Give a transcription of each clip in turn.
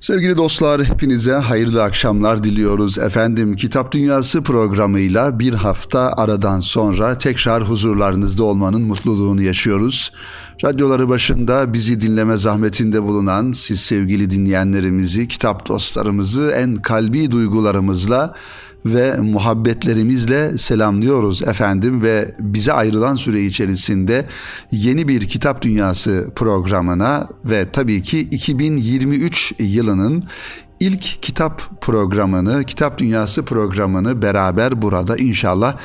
Sevgili dostlar hepinize hayırlı akşamlar diliyoruz. Efendim Kitap Dünyası programıyla bir hafta aradan sonra tekrar huzurlarınızda olmanın mutluluğunu yaşıyoruz. Radyoları başında bizi dinleme zahmetinde bulunan siz sevgili dinleyenlerimizi, kitap dostlarımızı en kalbi duygularımızla ve muhabbetlerimizle selamlıyoruz efendim ve bize ayrılan süre içerisinde yeni bir Kitap Dünyası programına ve tabii ki 2023 yılının ilk kitap programını, Kitap Dünyası programını beraber burada inşallah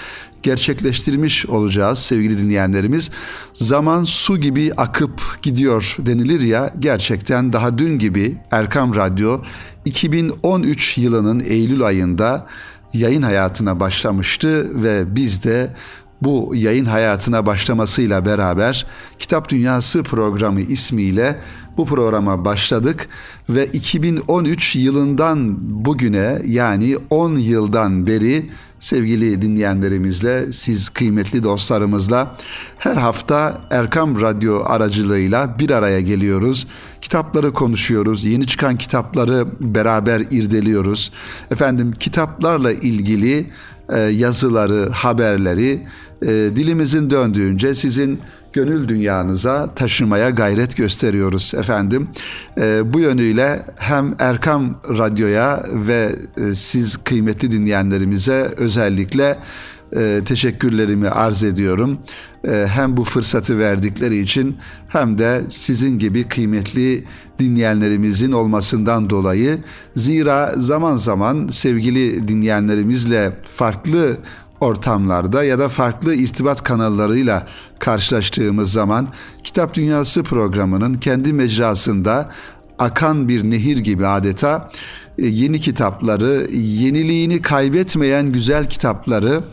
gerçekleştirmiş olacağız sevgili dinleyenlerimiz. Zaman su gibi akıp gidiyor denilir ya gerçekten daha dün gibi Erkam Radyo 2013 yılının Eylül ayında yayın hayatına başlamıştı ve biz de bu yayın hayatına başlamasıyla beraber Kitap Dünyası programı ismiyle bu programa başladık ve 2013 yılından bugüne yani 10 yıldan beri sevgili dinleyenlerimizle, siz kıymetli dostlarımızla her hafta Erkam Radyo aracılığıyla bir araya geliyoruz. Kitapları konuşuyoruz, yeni çıkan kitapları beraber irdeliyoruz. Efendim kitaplarla ilgili e, yazıları, haberleri e, dilimizin döndüğünce sizin gönül dünyanıza taşımaya gayret gösteriyoruz efendim. E, bu yönüyle hem Erkam Radyo'ya ve e, siz kıymetli dinleyenlerimize özellikle e, teşekkürlerimi arz ediyorum. E, hem bu fırsatı verdikleri için hem de sizin gibi kıymetli dinleyenlerimizin olmasından dolayı zira zaman zaman sevgili dinleyenlerimizle farklı ortamlarda ya da farklı irtibat kanallarıyla karşılaştığımız zaman Kitap Dünyası programının kendi mecrasında akan bir nehir gibi adeta e, yeni kitapları, yeniliğini kaybetmeyen güzel kitapları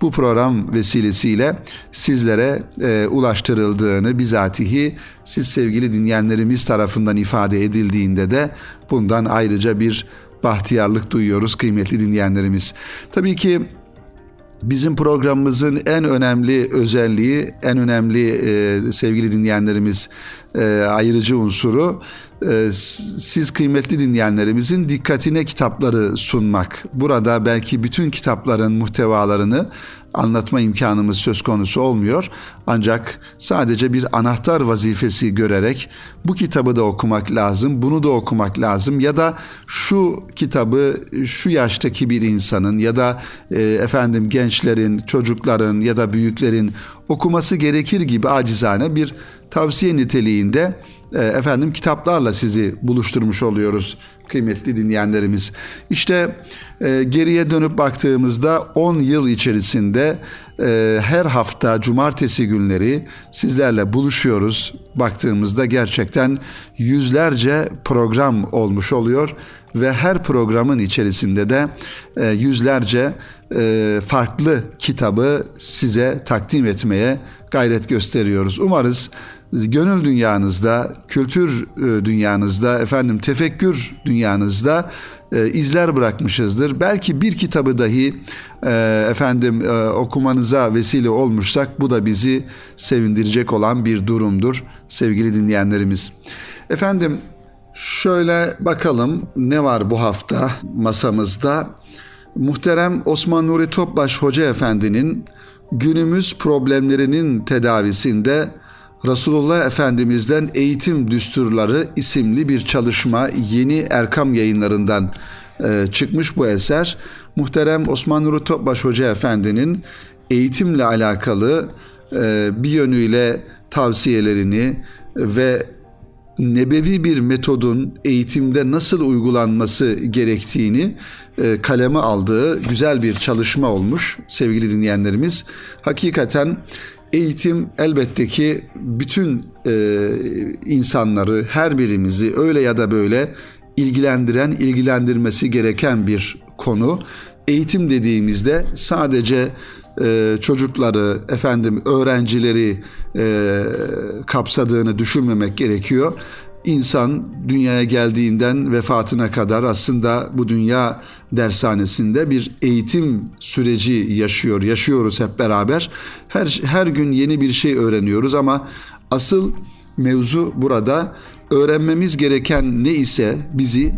bu program vesilesiyle sizlere e, ulaştırıldığını bizatihi siz sevgili dinleyenlerimiz tarafından ifade edildiğinde de bundan ayrıca bir bahtiyarlık duyuyoruz kıymetli dinleyenlerimiz. Tabii ki Bizim programımızın en önemli özelliği, en önemli e, sevgili dinleyenlerimiz e, ayırıcı unsuru e, siz kıymetli dinleyenlerimizin dikkatine kitapları sunmak. Burada belki bütün kitapların muhtevalarını anlatma imkanımız söz konusu olmuyor. Ancak sadece bir anahtar vazifesi görerek bu kitabı da okumak lazım, bunu da okumak lazım ya da şu kitabı şu yaştaki bir insanın ya da e, efendim gençlerin, çocukların ya da büyüklerin okuması gerekir gibi acizane bir tavsiye niteliğinde e, efendim kitaplarla sizi buluşturmuş oluyoruz kıymetli dinleyenlerimiz. İşte e, geriye dönüp baktığımızda 10 yıl içerisinde e, her hafta cumartesi günleri sizlerle buluşuyoruz. Baktığımızda gerçekten yüzlerce program olmuş oluyor ve her programın içerisinde de e, yüzlerce e, farklı kitabı size takdim etmeye gayret gösteriyoruz. Umarız gönül dünyanızda, kültür e, dünyanızda, efendim tefekkür dünyanızda e, izler bırakmışızdır. Belki bir kitabı dahi e, efendim okumanıza vesile olmuşsak bu da bizi sevindirecek olan bir durumdur sevgili dinleyenlerimiz. Efendim şöyle bakalım ne var bu hafta masamızda. Muhterem Osman Nuri Topbaş Hoca Efendi'nin günümüz problemlerinin tedavisinde Resulullah Efendimiz'den Eğitim Düsturları isimli bir çalışma yeni Erkam yayınlarından e, çıkmış bu eser. Muhterem Osman Nuri Topbaş Hoca Efendi'nin eğitimle alakalı e, bir yönüyle tavsiyelerini ve nebevi bir metodun eğitimde nasıl uygulanması gerektiğini e, kaleme aldığı güzel bir çalışma olmuş sevgili dinleyenlerimiz. Hakikaten Eğitim elbette ki bütün e, insanları, her birimizi öyle ya da böyle ilgilendiren, ilgilendirmesi gereken bir konu. Eğitim dediğimizde sadece e, çocukları, efendim öğrencileri e, kapsadığını düşünmemek gerekiyor insan dünyaya geldiğinden vefatına kadar aslında bu dünya dershanesinde bir eğitim süreci yaşıyor, yaşıyoruz hep beraber. Her her gün yeni bir şey öğreniyoruz ama asıl mevzu burada öğrenmemiz gereken ne ise bizi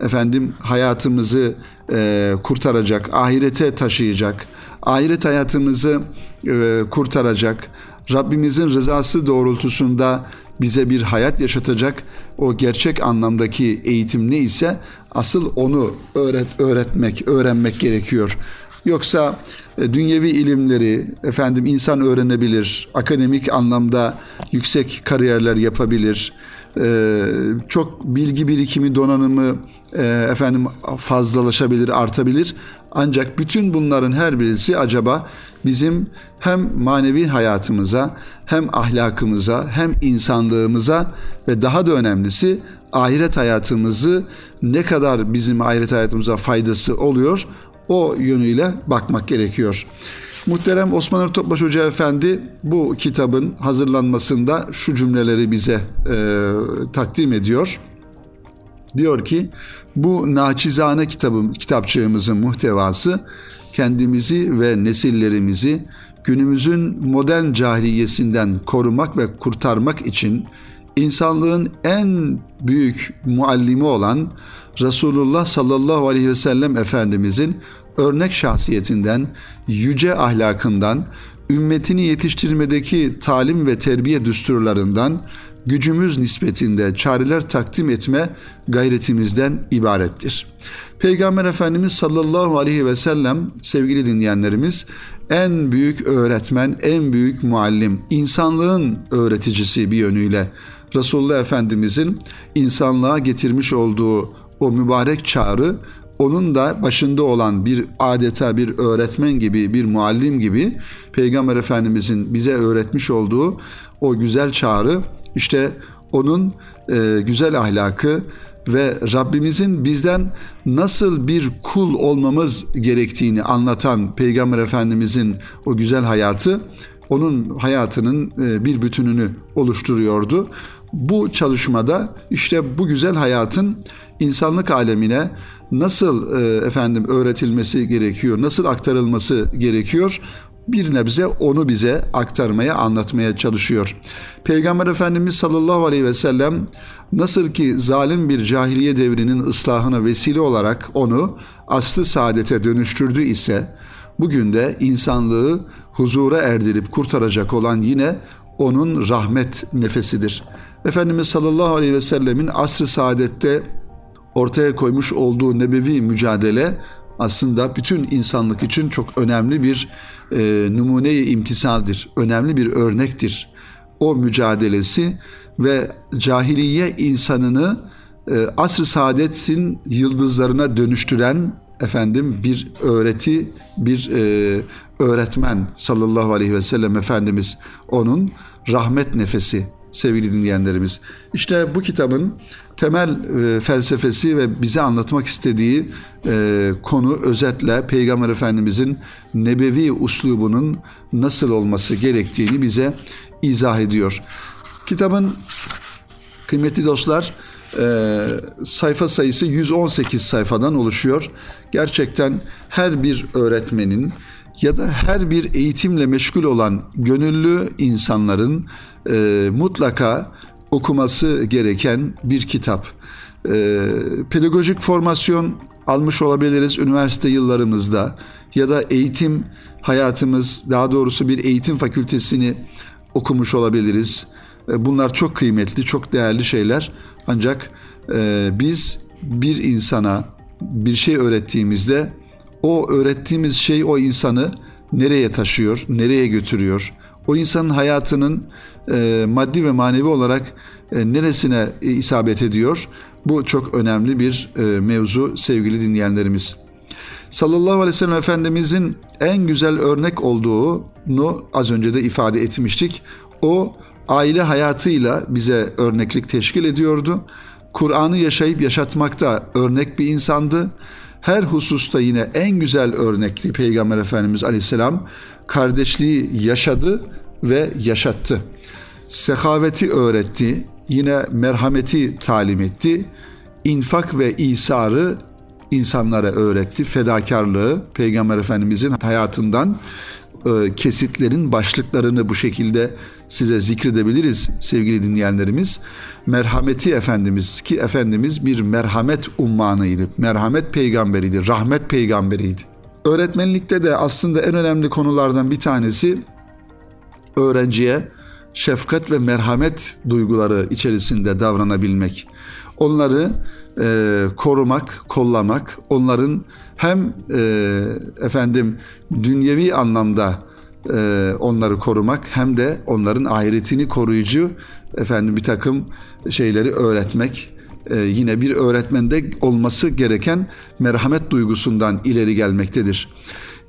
efendim hayatımızı e, kurtaracak, ahirete taşıyacak, ahiret hayatımızı e, kurtaracak, Rabbimizin rızası doğrultusunda bize bir hayat yaşatacak o gerçek anlamdaki eğitim ne ise asıl onu öğret öğretmek, öğrenmek gerekiyor. Yoksa e, dünyevi ilimleri efendim insan öğrenebilir, akademik anlamda yüksek kariyerler yapabilir, e, çok bilgi birikimi, donanımı e, efendim fazlalaşabilir, artabilir. Ancak bütün bunların her birisi acaba bizim hem manevi hayatımıza, hem ahlakımıza, hem insanlığımıza ve daha da önemlisi ahiret hayatımızı ne kadar bizim ahiret hayatımıza faydası oluyor o yönüyle bakmak gerekiyor. Muhterem Osman Er Topbaş Hoca Efendi bu kitabın hazırlanmasında şu cümleleri bize e, takdim ediyor. Diyor ki bu naçizane kitabım, kitapçığımızın muhtevası kendimizi ve nesillerimizi günümüzün modern cahiliyesinden korumak ve kurtarmak için insanlığın en büyük muallimi olan Resulullah sallallahu aleyhi ve sellem Efendimizin örnek şahsiyetinden, yüce ahlakından, ümmetini yetiştirmedeki talim ve terbiye düsturlarından gücümüz nispetinde çareler takdim etme gayretimizden ibarettir. Peygamber Efendimiz sallallahu aleyhi ve sellem sevgili dinleyenlerimiz en büyük öğretmen, en büyük muallim, insanlığın öğreticisi bir yönüyle Resulullah Efendimizin insanlığa getirmiş olduğu o mübarek çağrı onun da başında olan bir adeta bir öğretmen gibi, bir muallim gibi Peygamber Efendimizin bize öğretmiş olduğu o güzel çağrı işte onun e, güzel ahlakı ve Rabbimizin bizden nasıl bir kul olmamız gerektiğini anlatan Peygamber Efendimizin o güzel hayatı onun hayatının e, bir bütününü oluşturuyordu. Bu çalışmada işte bu güzel hayatın insanlık alemine nasıl e, efendim öğretilmesi gerekiyor, nasıl aktarılması gerekiyor? Bir nebze onu bize aktarmaya, anlatmaya çalışıyor. Peygamber Efendimiz sallallahu aleyhi ve sellem nasıl ki zalim bir cahiliye devrinin ıslahına vesile olarak onu aslı saadete dönüştürdü ise bugün de insanlığı huzura erdirip kurtaracak olan yine onun rahmet nefesidir. Efendimiz sallallahu aleyhi ve sellemin asr-ı saadette ortaya koymuş olduğu nebevi mücadele aslında bütün insanlık için çok önemli bir e, numune-i imtisaldir. Önemli bir örnektir. O mücadelesi ve cahiliye insanını e, asr-ı saadetin yıldızlarına dönüştüren efendim bir öğreti, bir e, öğretmen sallallahu aleyhi ve sellem Efendimiz onun rahmet nefesi sevgili dinleyenlerimiz. İşte bu kitabın temel e, felsefesi ve bize anlatmak istediği e, konu özetle Peygamber Efendimizin nebevi uslubunun nasıl olması gerektiğini bize izah ediyor. Kitabın kıymetli dostlar e, sayfa sayısı 118 sayfadan oluşuyor. Gerçekten her bir öğretmenin ya da her bir eğitimle meşgul olan gönüllü insanların e, mutlaka okuması gereken bir kitap. E, pedagojik formasyon almış olabiliriz üniversite yıllarımızda ya da eğitim hayatımız daha doğrusu bir eğitim fakültesini okumuş olabiliriz. E, bunlar çok kıymetli, çok değerli şeyler. Ancak e, biz bir insana bir şey öğrettiğimizde o öğrettiğimiz şey o insanı nereye taşıyor, nereye götürüyor? O insanın hayatının e, maddi ve manevi olarak e, neresine e, isabet ediyor? Bu çok önemli bir e, mevzu sevgili dinleyenlerimiz. Sallallahu aleyhi ve sellem Efendimizin en güzel örnek olduğunu az önce de ifade etmiştik. O aile hayatıyla bize örneklik teşkil ediyordu. Kur'an'ı yaşayıp yaşatmakta örnek bir insandı. Her hususta yine en güzel örnekli Peygamber Efendimiz Aleyhisselam kardeşliği yaşadı ve yaşattı. Sehaveti öğretti, yine merhameti talim etti. İnfak ve isarı insanlara öğretti. Fedakarlığı Peygamber Efendimizin hayatından e, kesitlerin başlıklarını bu şekilde size zikredebiliriz sevgili dinleyenlerimiz. Merhameti Efendimiz ki Efendimiz bir merhamet ummanıydı. Merhamet peygamberiydi, rahmet peygamberiydi. Öğretmenlikte de aslında en önemli konulardan bir tanesi öğrenciye şefkat ve merhamet duyguları içerisinde davranabilmek. Onları e, korumak, kollamak, onların hem e, efendim dünyevi anlamda e, onları korumak hem de onların ahiretini koruyucu efendim bir takım şeyleri öğretmek. E, yine bir öğretmende olması gereken merhamet duygusundan ileri gelmektedir.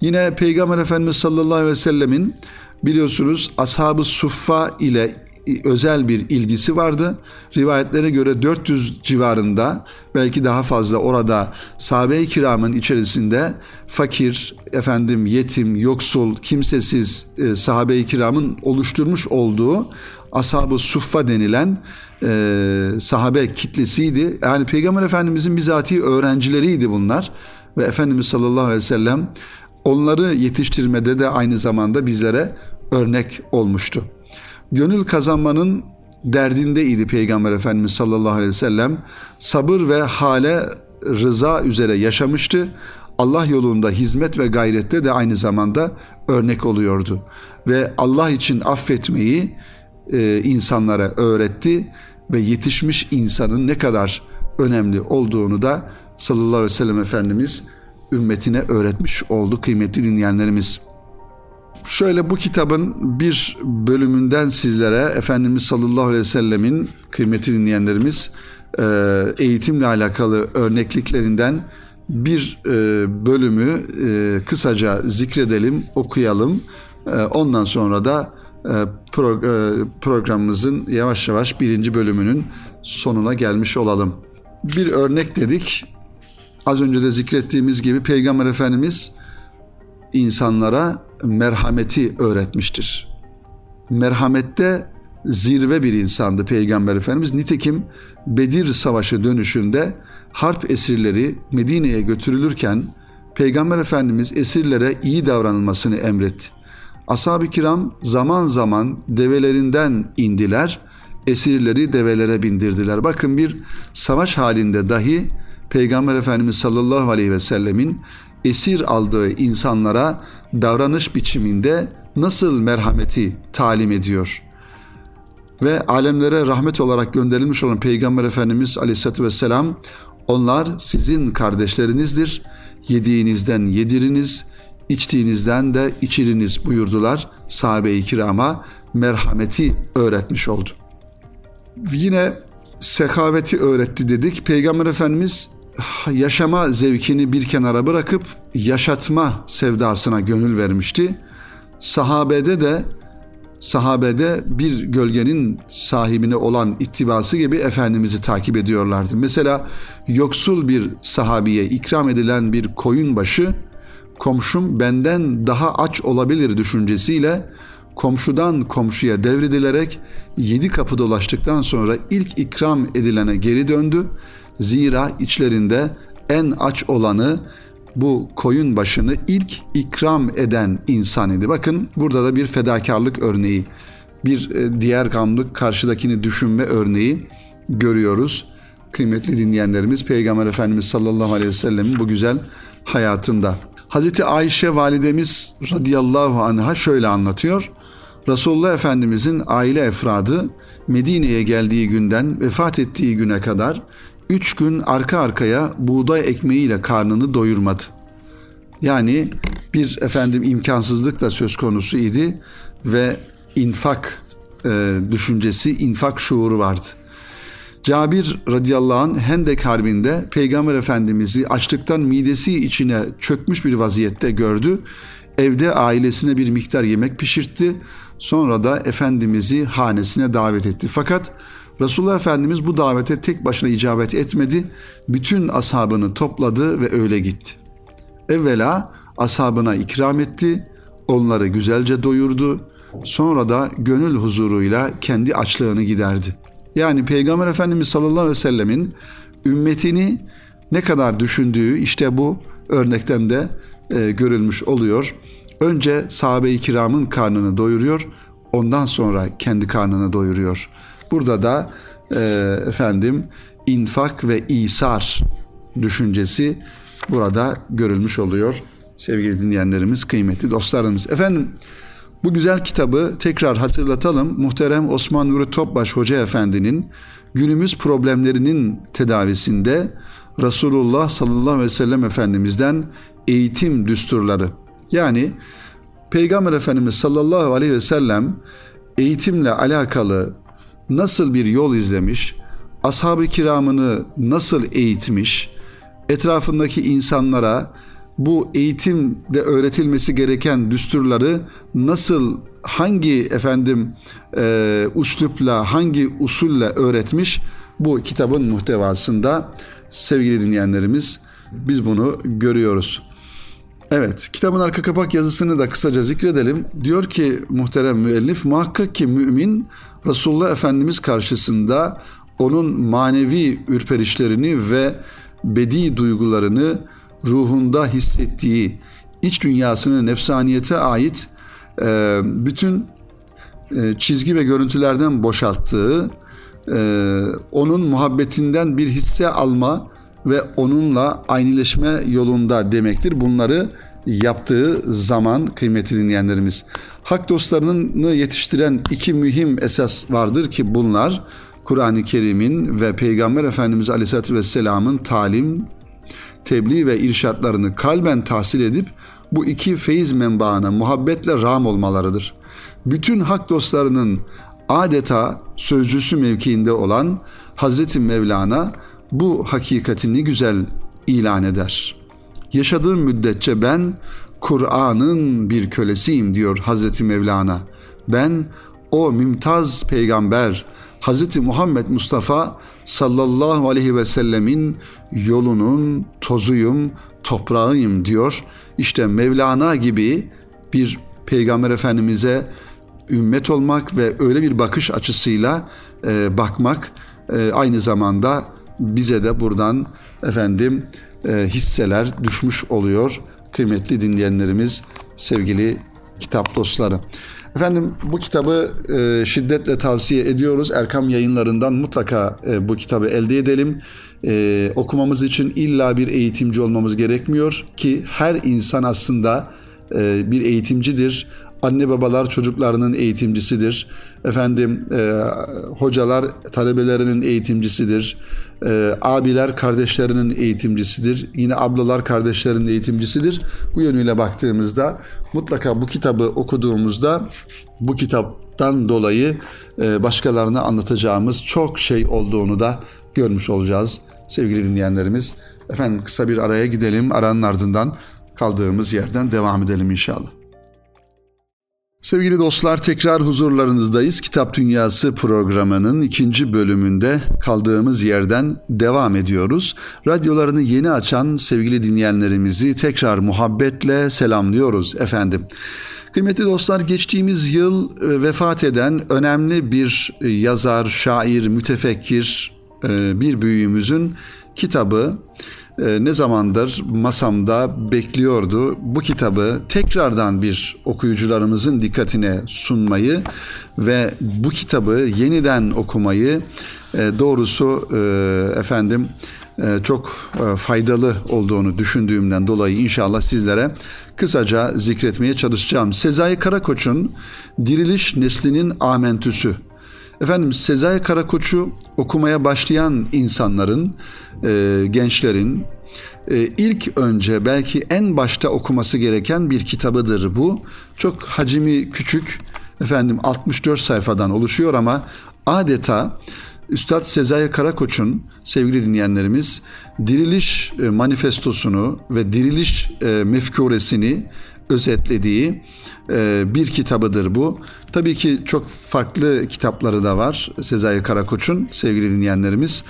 Yine Peygamber Efendimiz sallallahu aleyhi ve sellemin biliyorsunuz ashab-ı suffa ile özel bir ilgisi vardı. Rivayetlere göre 400 civarında belki daha fazla orada sahabe-i kiramın içerisinde fakir, efendim yetim, yoksul, kimsesiz e, sahabe-i kiramın oluşturmuş olduğu ashab-ı suffa denilen e, sahabe kitlesiydi. Yani Peygamber Efendimizin bizatihi öğrencileriydi bunlar ve Efendimiz sallallahu aleyhi ve sellem onları yetiştirmede de aynı zamanda bizlere örnek olmuştu gönül kazanmanın derdindeydi Peygamber Efendimiz sallallahu aleyhi ve sellem. Sabır ve hale rıza üzere yaşamıştı. Allah yolunda hizmet ve gayrette de aynı zamanda örnek oluyordu. Ve Allah için affetmeyi e, insanlara öğretti ve yetişmiş insanın ne kadar önemli olduğunu da sallallahu aleyhi ve sellem Efendimiz ümmetine öğretmiş oldu kıymetli dinleyenlerimiz. Şöyle bu kitabın bir bölümünden sizlere Efendimiz sallallahu aleyhi ve sellemin kıymeti dinleyenlerimiz e, eğitimle alakalı örnekliklerinden bir e, bölümü e, kısaca zikredelim, okuyalım. Ondan sonra da programımızın yavaş yavaş birinci bölümünün sonuna gelmiş olalım. Bir örnek dedik. Az önce de zikrettiğimiz gibi Peygamber Efendimiz insanlara merhameti öğretmiştir. Merhamette zirve bir insandı Peygamber Efendimiz. Nitekim Bedir Savaşı dönüşünde harp esirleri Medine'ye götürülürken Peygamber Efendimiz esirlere iyi davranılmasını emretti. Ashab-ı kiram zaman zaman develerinden indiler, esirleri develere bindirdiler. Bakın bir savaş halinde dahi Peygamber Efendimiz sallallahu aleyhi ve sellemin esir aldığı insanlara davranış biçiminde nasıl merhameti talim ediyor. Ve alemlere rahmet olarak gönderilmiş olan Peygamber Efendimiz Aleyhisselatü Vesselam onlar sizin kardeşlerinizdir. Yediğinizden yediriniz, içtiğinizden de içiriniz buyurdular sahabe-i kirama merhameti öğretmiş oldu. Yine sekaveti öğretti dedik. Peygamber Efendimiz yaşama zevkini bir kenara bırakıp yaşatma sevdasına gönül vermişti. Sahabede de sahabede bir gölgenin sahibine olan ittibası gibi Efendimiz'i takip ediyorlardı. Mesela yoksul bir sahabiye ikram edilen bir koyun başı komşum benden daha aç olabilir düşüncesiyle komşudan komşuya devredilerek yedi kapı dolaştıktan sonra ilk ikram edilene geri döndü Zira içlerinde en aç olanı bu koyun başını ilk ikram eden insan idi. Bakın burada da bir fedakarlık örneği, bir e, diğer gamlık karşıdakini düşünme örneği görüyoruz. Kıymetli dinleyenlerimiz Peygamber Efendimiz sallallahu aleyhi ve sellemin bu güzel hayatında. Hazreti Ayşe validemiz radıyallahu anha şöyle anlatıyor. Resulullah Efendimizin aile efradı Medine'ye geldiği günden vefat ettiği güne kadar üç gün arka arkaya buğday ekmeğiyle karnını doyurmadı. Yani bir efendim imkansızlık da söz konusu idi ve infak e, düşüncesi, infak şuuru vardı. Cabir radıyallahu anh Hendek Harbi'nde Peygamber Efendimiz'i açlıktan midesi içine çökmüş bir vaziyette gördü. Evde ailesine bir miktar yemek pişirtti. Sonra da Efendimiz'i hanesine davet etti. Fakat Resulullah Efendimiz bu davete tek başına icabet etmedi. Bütün ashabını topladı ve öyle gitti. Evvela ashabına ikram etti, onları güzelce doyurdu. Sonra da gönül huzuruyla kendi açlığını giderdi. Yani Peygamber Efendimiz sallallahu aleyhi ve sellemin ümmetini ne kadar düşündüğü işte bu örnekten de e, görülmüş oluyor. Önce sahabe-i kiramın karnını doyuruyor, ondan sonra kendi karnını doyuruyor. Burada da e, efendim infak ve isar düşüncesi burada görülmüş oluyor. Sevgili dinleyenlerimiz, kıymetli dostlarımız. Efendim bu güzel kitabı tekrar hatırlatalım. Muhterem Osman Nuri Topbaş Hoca Efendi'nin günümüz problemlerinin tedavisinde Resulullah sallallahu aleyhi ve sellem Efendimiz'den eğitim düsturları yani Peygamber Efendimiz sallallahu aleyhi ve sellem eğitimle alakalı nasıl bir yol izlemiş, ashab-ı kiramını nasıl eğitmiş, etrafındaki insanlara bu eğitimde öğretilmesi gereken düsturları nasıl hangi efendim e, uslupla hangi usulle öğretmiş bu kitabın muhtevasında sevgili dinleyenlerimiz biz bunu görüyoruz. Evet, kitabın arka kapak yazısını da kısaca zikredelim. Diyor ki muhterem müellif, muhakkak ki mümin Resulullah Efendimiz karşısında onun manevi ürperişlerini ve bedi duygularını ruhunda hissettiği, iç dünyasını nefsaniyete ait e, bütün e, çizgi ve görüntülerden boşalttığı, e, onun muhabbetinden bir hisse alma ve onunla aynıleşme yolunda demektir. Bunları yaptığı zaman kıymetli dinleyenlerimiz. Hak dostlarını yetiştiren iki mühim esas vardır ki bunlar Kur'an-ı Kerim'in ve Peygamber Efendimiz Aleyhisselatü Vesselam'ın talim, tebliğ ve irşatlarını kalben tahsil edip bu iki feyiz menbaına muhabbetle ram olmalarıdır. Bütün hak dostlarının adeta sözcüsü mevkiinde olan Hazreti Mevlana bu hakikati ne güzel ilan eder. Yaşadığım müddetçe ben Kur'an'ın bir kölesiyim diyor Hazreti Mevlana. Ben o mümtaz peygamber Hazreti Muhammed Mustafa sallallahu aleyhi ve sellemin yolunun tozuyum, toprağıyım diyor. İşte Mevlana gibi bir peygamber efendimize ümmet olmak ve öyle bir bakış açısıyla e, bakmak e, aynı zamanda bize de buradan efendim hisseler düşmüş oluyor kıymetli dinleyenlerimiz, sevgili kitap dostları. Efendim bu kitabı e, şiddetle tavsiye ediyoruz. Erkam yayınlarından mutlaka e, bu kitabı elde edelim. E, okumamız için illa bir eğitimci olmamız gerekmiyor ki her insan aslında e, bir eğitimcidir. Anne babalar çocuklarının eğitimcisidir. Efendim e, hocalar talebelerinin eğitimcisidir. E, abiler kardeşlerinin eğitimcisidir. Yine ablalar kardeşlerinin eğitimcisidir. Bu yönüyle baktığımızda mutlaka bu kitabı okuduğumuzda bu kitaptan dolayı e, başkalarına anlatacağımız çok şey olduğunu da görmüş olacağız sevgili dinleyenlerimiz. Efendim kısa bir araya gidelim. Aranın ardından kaldığımız yerden devam edelim inşallah. Sevgili dostlar tekrar huzurlarınızdayız. Kitap Dünyası programının ikinci bölümünde kaldığımız yerden devam ediyoruz. Radyolarını yeni açan sevgili dinleyenlerimizi tekrar muhabbetle selamlıyoruz efendim. Kıymetli dostlar geçtiğimiz yıl e, vefat eden önemli bir yazar, şair, mütefekkir e, bir büyüğümüzün kitabı e, ne zamandır masamda bekliyordu. Bu kitabı tekrardan bir okuyucularımızın dikkatine sunmayı ve bu kitabı yeniden okumayı e, doğrusu e, efendim e, çok e, faydalı olduğunu düşündüğümden dolayı inşallah sizlere kısaca zikretmeye çalışacağım. Sezai Karakoç'un Diriliş Neslinin Amentüsü Efendim Sezai Karakoç'u okumaya başlayan insanların, e, gençlerin e, ilk önce belki en başta okuması gereken bir kitabıdır bu. Çok hacmi küçük, efendim 64 sayfadan oluşuyor ama adeta Üstad Sezai Karakoç'un sevgili dinleyenlerimiz diriliş e, manifestosunu ve diriliş e, mefkuresini özetlediği e, bir kitabıdır bu. Tabii ki çok farklı kitapları da var Sezai Karakoç'un sevgili dinleyenlerimiz.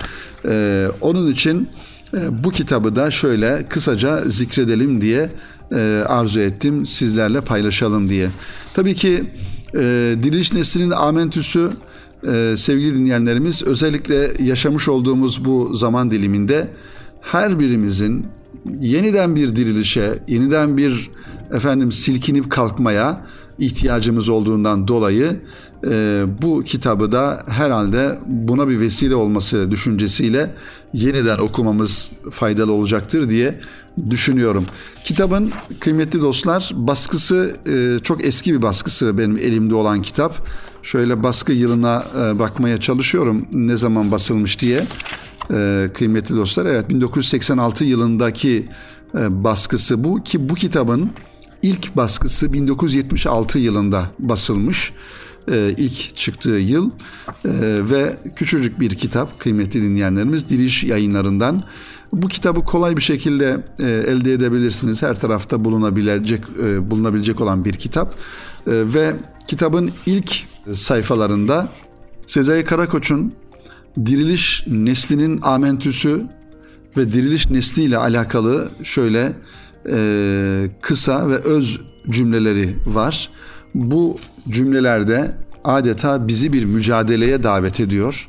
E, onun için e, bu kitabı da şöyle kısaca zikredelim diye arzu ettim sizlerle paylaşalım diye. Tabii ki Diriliş Nesli'nin Amentüsü sevgili dinleyenlerimiz özellikle yaşamış olduğumuz bu zaman diliminde her birimizin yeniden bir dirilişe, yeniden bir efendim silkinip kalkmaya ihtiyacımız olduğundan dolayı e, bu kitabı da herhalde buna bir vesile olması düşüncesiyle yeniden okumamız faydalı olacaktır diye düşünüyorum. Kitabın kıymetli dostlar baskısı e, çok eski bir baskısı benim elimde olan kitap. Şöyle baskı yılına e, bakmaya çalışıyorum ne zaman basılmış diye. E, kıymetli dostlar evet 1986 yılındaki e, baskısı bu ki bu kitabın ilk baskısı 1976 yılında basılmış. E, ilk çıktığı yıl e, ve küçücük bir kitap kıymetli dinleyenlerimiz Diriş yayınlarından. Bu kitabı kolay bir şekilde e, elde edebilirsiniz. Her tarafta bulunabilecek bulunabilecek olan bir kitap. Ve kitabın ilk sayfalarında Sezai Karakoç'un diriliş neslinin amentüsü ve diriliş nesliyle alakalı şöyle e, kısa ve öz cümleleri var. Bu cümlelerde adeta bizi bir mücadeleye davet ediyor.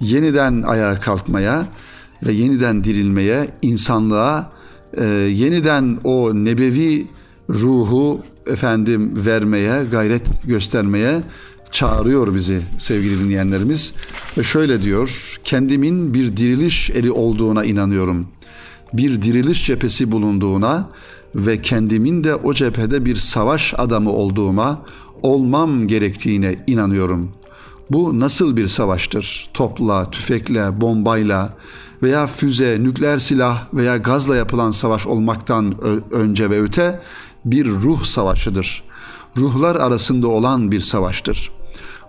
Yeniden ayağa kalkmaya ve yeniden dirilmeye, insanlığa e, yeniden o nebevi ruhu efendim vermeye, gayret göstermeye çağırıyor bizi sevgili dinleyenlerimiz. Ve şöyle diyor, kendimin bir diriliş eli olduğuna inanıyorum. Bir diriliş cephesi bulunduğuna ve kendimin de o cephede bir savaş adamı olduğuma, olmam gerektiğine inanıyorum. Bu nasıl bir savaştır? Topla, tüfekle, bombayla veya füze, nükleer silah veya gazla yapılan savaş olmaktan önce ve öte bir ruh savaşıdır. Ruhlar arasında olan bir savaştır.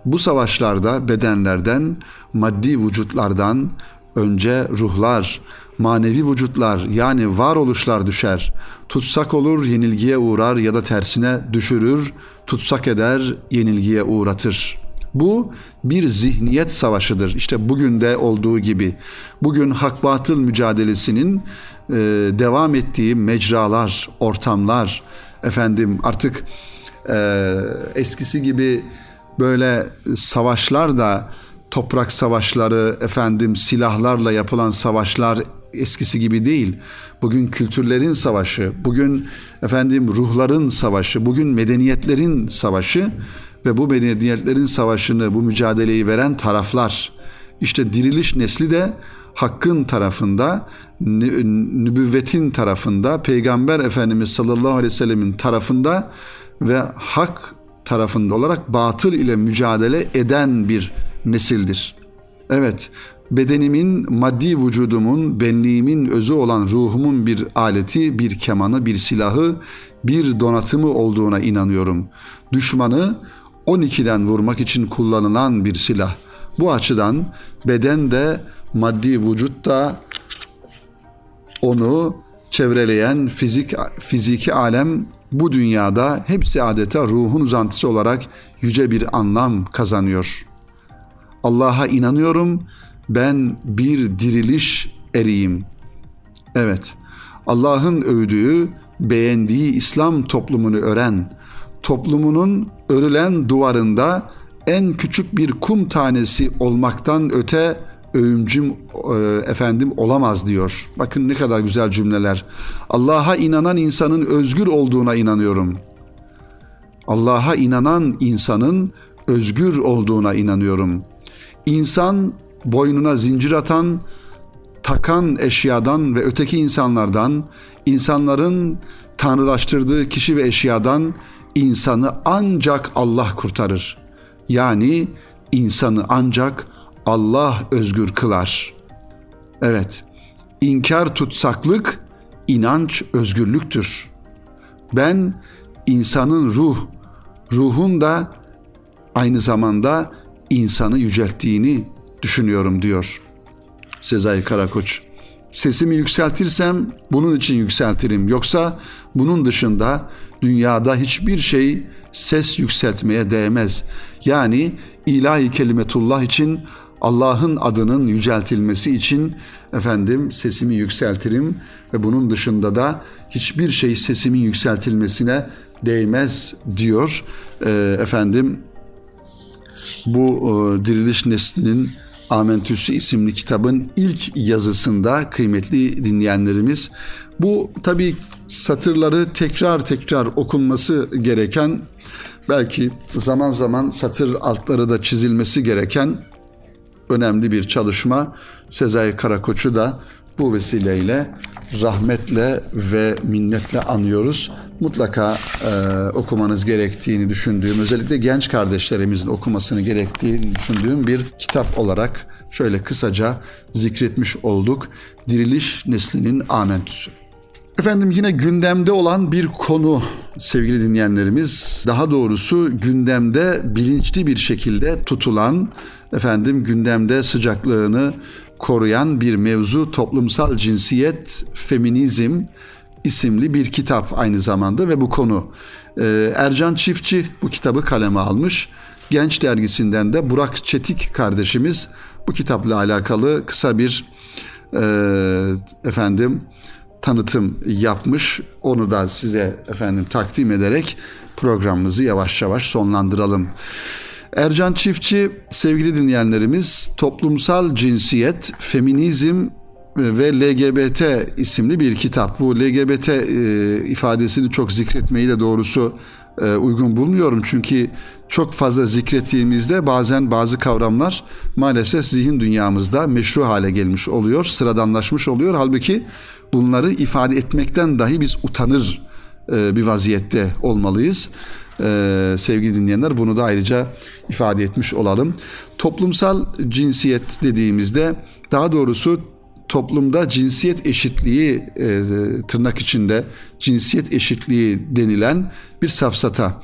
Bu savaşlarda bedenlerden, maddi vücutlardan önce ruhlar, manevi vücutlar yani varoluşlar düşer. Tutsak olur, yenilgiye uğrar ya da tersine düşürür, tutsak eder, yenilgiye uğratır. Bu bir zihniyet savaşıdır. İşte bugün de olduğu gibi. Bugün hak batıl mücadelesinin e, devam ettiği mecralar, ortamlar, efendim artık e, eskisi gibi böyle savaşlar da toprak savaşları, efendim silahlarla yapılan savaşlar eskisi gibi değil. Bugün kültürlerin savaşı, bugün efendim ruhların savaşı, bugün medeniyetlerin savaşı ve bu medeniyetlerin savaşını, bu mücadeleyi veren taraflar. İşte diriliş nesli de hakkın tarafında, nübüvvetin tarafında, Peygamber Efendimiz sallallahu aleyhi ve sellemin tarafında ve hak tarafında olarak batıl ile mücadele eden bir nesildir. Evet, bedenimin, maddi vücudumun, benliğimin özü olan ruhumun bir aleti, bir kemanı, bir silahı, bir donatımı olduğuna inanıyorum. Düşmanı 12'den vurmak için kullanılan bir silah. Bu açıdan beden de maddi vücut da onu çevreleyen fizik fiziki alem bu dünyada hepsi adeta ruhun uzantısı olarak yüce bir anlam kazanıyor. Allah'a inanıyorum. Ben bir diriliş eriyim. Evet. Allah'ın övdüğü, beğendiği İslam toplumunu ören, toplumunun örülen duvarında en küçük bir kum tanesi olmaktan öte övümcüm e, efendim olamaz diyor. Bakın ne kadar güzel cümleler. Allah'a inanan insanın özgür olduğuna inanıyorum. Allah'a inanan insanın özgür olduğuna inanıyorum. İnsan boynuna zincir atan, takan eşyadan ve öteki insanlardan, insanların tanrılaştırdığı kişi ve eşyadan insanı ancak Allah kurtarır. Yani insanı ancak Allah özgür kılar. Evet, inkar tutsaklık, inanç özgürlüktür. Ben insanın ruh, ruhun da aynı zamanda insanı yücelttiğini düşünüyorum diyor Sezai Karakoç. Sesimi yükseltirsem bunun için yükseltirim. Yoksa bunun dışında dünyada hiçbir şey ses yükseltmeye değmez. Yani ilahi kelimetullah için Allah'ın adının yüceltilmesi için efendim sesimi yükseltirim ve bunun dışında da hiçbir şey sesimin yükseltilmesine değmez diyor e, efendim bu e, diriliş neslinin Amentüsü isimli kitabın ilk yazısında kıymetli dinleyenlerimiz bu tabi satırları tekrar tekrar okunması gereken belki zaman zaman satır altları da çizilmesi gereken önemli bir çalışma. Sezai Karakoç'u da bu vesileyle rahmetle ve minnetle anıyoruz. Mutlaka e, okumanız gerektiğini düşündüğüm, özellikle genç kardeşlerimizin okumasını gerektiğini düşündüğüm bir kitap olarak şöyle kısaca zikretmiş olduk. Diriliş Neslinin Amentüsü. Efendim yine gündemde olan bir konu sevgili dinleyenlerimiz. Daha doğrusu gündemde bilinçli bir şekilde tutulan efendim gündemde sıcaklığını koruyan bir mevzu toplumsal cinsiyet, feminizm isimli bir kitap aynı zamanda ve bu konu. Ee, Ercan Çiftçi bu kitabı kaleme almış. Genç dergisinden de Burak Çetik kardeşimiz bu kitapla alakalı kısa bir e, efendim tanıtım yapmış. Onu da size efendim takdim ederek programımızı yavaş yavaş sonlandıralım. Ercan Çiftçi sevgili dinleyenlerimiz toplumsal cinsiyet, feminizm ve LGBT isimli bir kitap. Bu LGBT e, ifadesini çok zikretmeyi de doğrusu e, uygun bulmuyorum. Çünkü çok fazla zikrettiğimizde bazen bazı kavramlar maalesef zihin dünyamızda meşru hale gelmiş oluyor, sıradanlaşmış oluyor. Halbuki bunları ifade etmekten dahi biz utanır e, bir vaziyette olmalıyız. E, sevgili dinleyenler bunu da ayrıca ifade etmiş olalım. Toplumsal cinsiyet dediğimizde daha doğrusu toplumda cinsiyet eşitliği e, tırnak içinde cinsiyet eşitliği denilen bir safsata.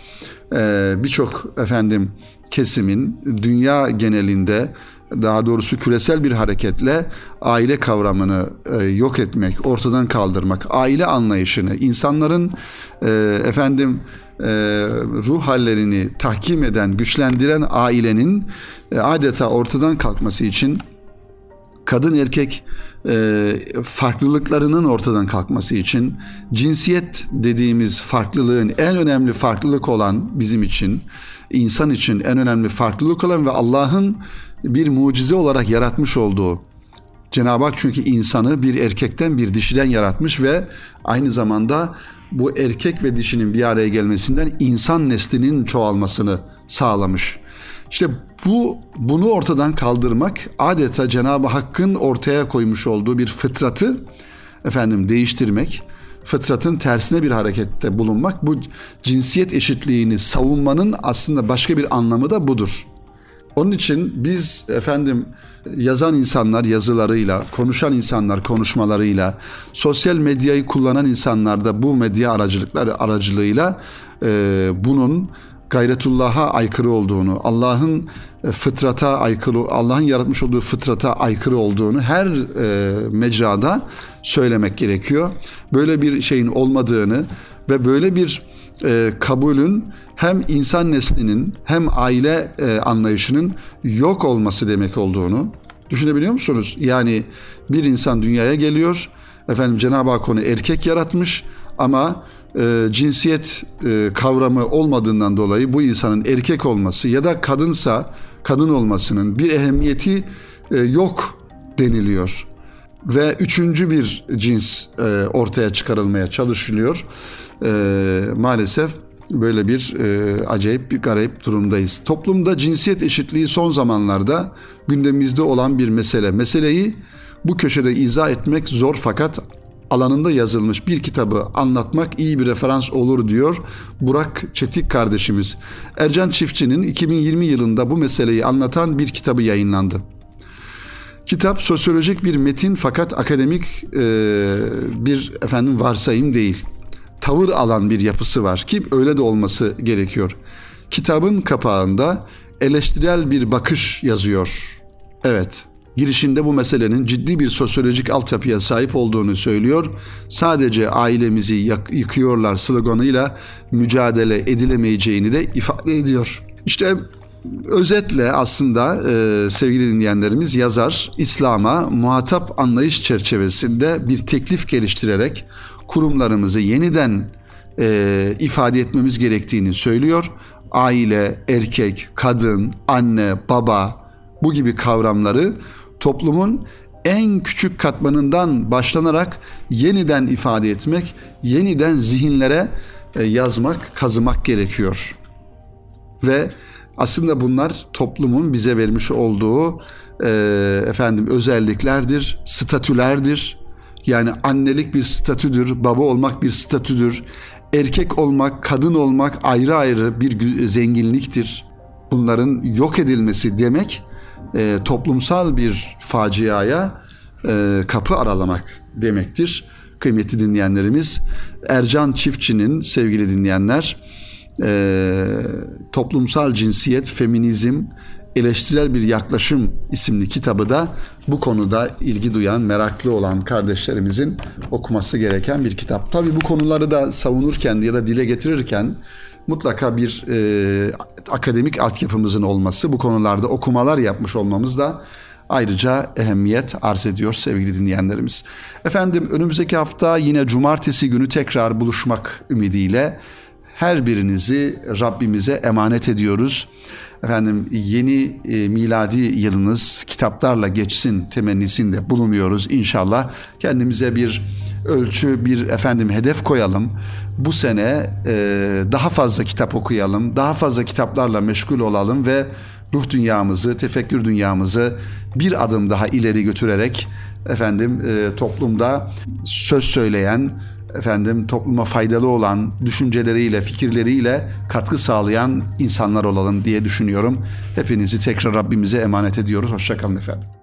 E, Birçok efendim kesimin dünya genelinde daha doğrusu küresel bir hareketle aile kavramını e, yok etmek, ortadan kaldırmak, aile anlayışını, insanların e, efendim e, ruh hallerini tahkim eden, güçlendiren ailenin e, adeta ortadan kalkması için kadın erkek e, farklılıklarının ortadan kalkması için cinsiyet dediğimiz farklılığın en önemli farklılık olan bizim için insan için en önemli farklılık olan ve Allah'ın bir mucize olarak yaratmış olduğu Cenab-ı Hak çünkü insanı bir erkekten bir dişiden yaratmış ve aynı zamanda bu erkek ve dişinin bir araya gelmesinden insan neslinin çoğalmasını sağlamış. İşte bu bunu ortadan kaldırmak adeta Cenab-ı Hakk'ın ortaya koymuş olduğu bir fıtratı efendim değiştirmek, fıtratın tersine bir harekette bulunmak bu cinsiyet eşitliğini savunmanın aslında başka bir anlamı da budur. Onun için biz efendim yazan insanlar yazılarıyla, konuşan insanlar konuşmalarıyla, sosyal medyayı kullanan insanlar da bu medya aracılıkları aracılığıyla e, bunun gayretullah'a aykırı olduğunu, Allah'ın e, fıtrata aykırı, Allah'ın yaratmış olduğu fıtrata aykırı olduğunu her e, mecrada söylemek gerekiyor. Böyle bir şeyin olmadığını ve böyle bir e, kabulün hem insan neslinin hem aile e, anlayışının yok olması demek olduğunu düşünebiliyor musunuz? Yani bir insan dünyaya geliyor, efendim Cenab-ı Hak onu erkek yaratmış ama e, cinsiyet e, kavramı olmadığından dolayı bu insanın erkek olması ya da kadınsa kadın olmasının bir ehemmiyeti e, yok deniliyor. Ve üçüncü bir cins e, ortaya çıkarılmaya çalışılıyor. E, maalesef böyle bir e, acayip bir garip durumdayız. Toplumda cinsiyet eşitliği son zamanlarda gündemimizde olan bir mesele. Meseleyi bu köşede izah etmek zor fakat alanında yazılmış bir kitabı anlatmak iyi bir referans olur diyor Burak Çetik kardeşimiz. Ercan Çiftçi'nin 2020 yılında bu meseleyi anlatan bir kitabı yayınlandı. Kitap sosyolojik bir metin fakat akademik e, bir efendim varsayım değil. Tavır alan bir yapısı var ki öyle de olması gerekiyor. Kitabın kapağında eleştirel bir bakış yazıyor. Evet, girişinde bu meselenin ciddi bir sosyolojik altyapıya sahip olduğunu söylüyor. Sadece ailemizi yıkıyorlar sloganıyla mücadele edilemeyeceğini de ifade ediyor. İşte özetle aslında e, sevgili dinleyenlerimiz yazar İslam'a muhatap anlayış çerçevesinde bir teklif geliştirerek kurumlarımızı yeniden e, ifade etmemiz gerektiğini söylüyor. Aile, erkek, kadın, anne, baba, bu gibi kavramları toplumun en küçük katmanından başlanarak yeniden ifade etmek, yeniden zihinlere e, yazmak, kazımak gerekiyor. Ve aslında bunlar toplumun bize vermiş olduğu e, efendim özelliklerdir, statülerdir. Yani annelik bir statüdür, baba olmak bir statüdür. Erkek olmak, kadın olmak ayrı ayrı bir zenginliktir. Bunların yok edilmesi demek e, toplumsal bir faciaya e, kapı aralamak demektir. Kıymetli dinleyenlerimiz, Ercan Çiftçi'nin sevgili dinleyenler, e, Toplumsal Cinsiyet, Feminizm, Eleştirel Bir Yaklaşım isimli kitabı da bu konuda ilgi duyan, meraklı olan kardeşlerimizin okuması gereken bir kitap. Tabii bu konuları da savunurken ya da dile getirirken mutlaka bir e, akademik altyapımızın olması, bu konularda okumalar yapmış olmamız da ayrıca ehemmiyet arz ediyor sevgili dinleyenlerimiz. Efendim önümüzdeki hafta yine cumartesi günü tekrar buluşmak ümidiyle her birinizi Rabbimize emanet ediyoruz. Efendim yeni e, miladi yılınız kitaplarla geçsin temennisinde bulunuyoruz inşallah. Kendimize bir ölçü, bir efendim hedef koyalım. Bu sene e, daha fazla kitap okuyalım, daha fazla kitaplarla meşgul olalım ve ruh dünyamızı, tefekkür dünyamızı bir adım daha ileri götürerek efendim e, toplumda söz söyleyen, efendim topluma faydalı olan düşünceleriyle, fikirleriyle katkı sağlayan insanlar olalım diye düşünüyorum. Hepinizi tekrar Rabbimize emanet ediyoruz. Hoşçakalın efendim.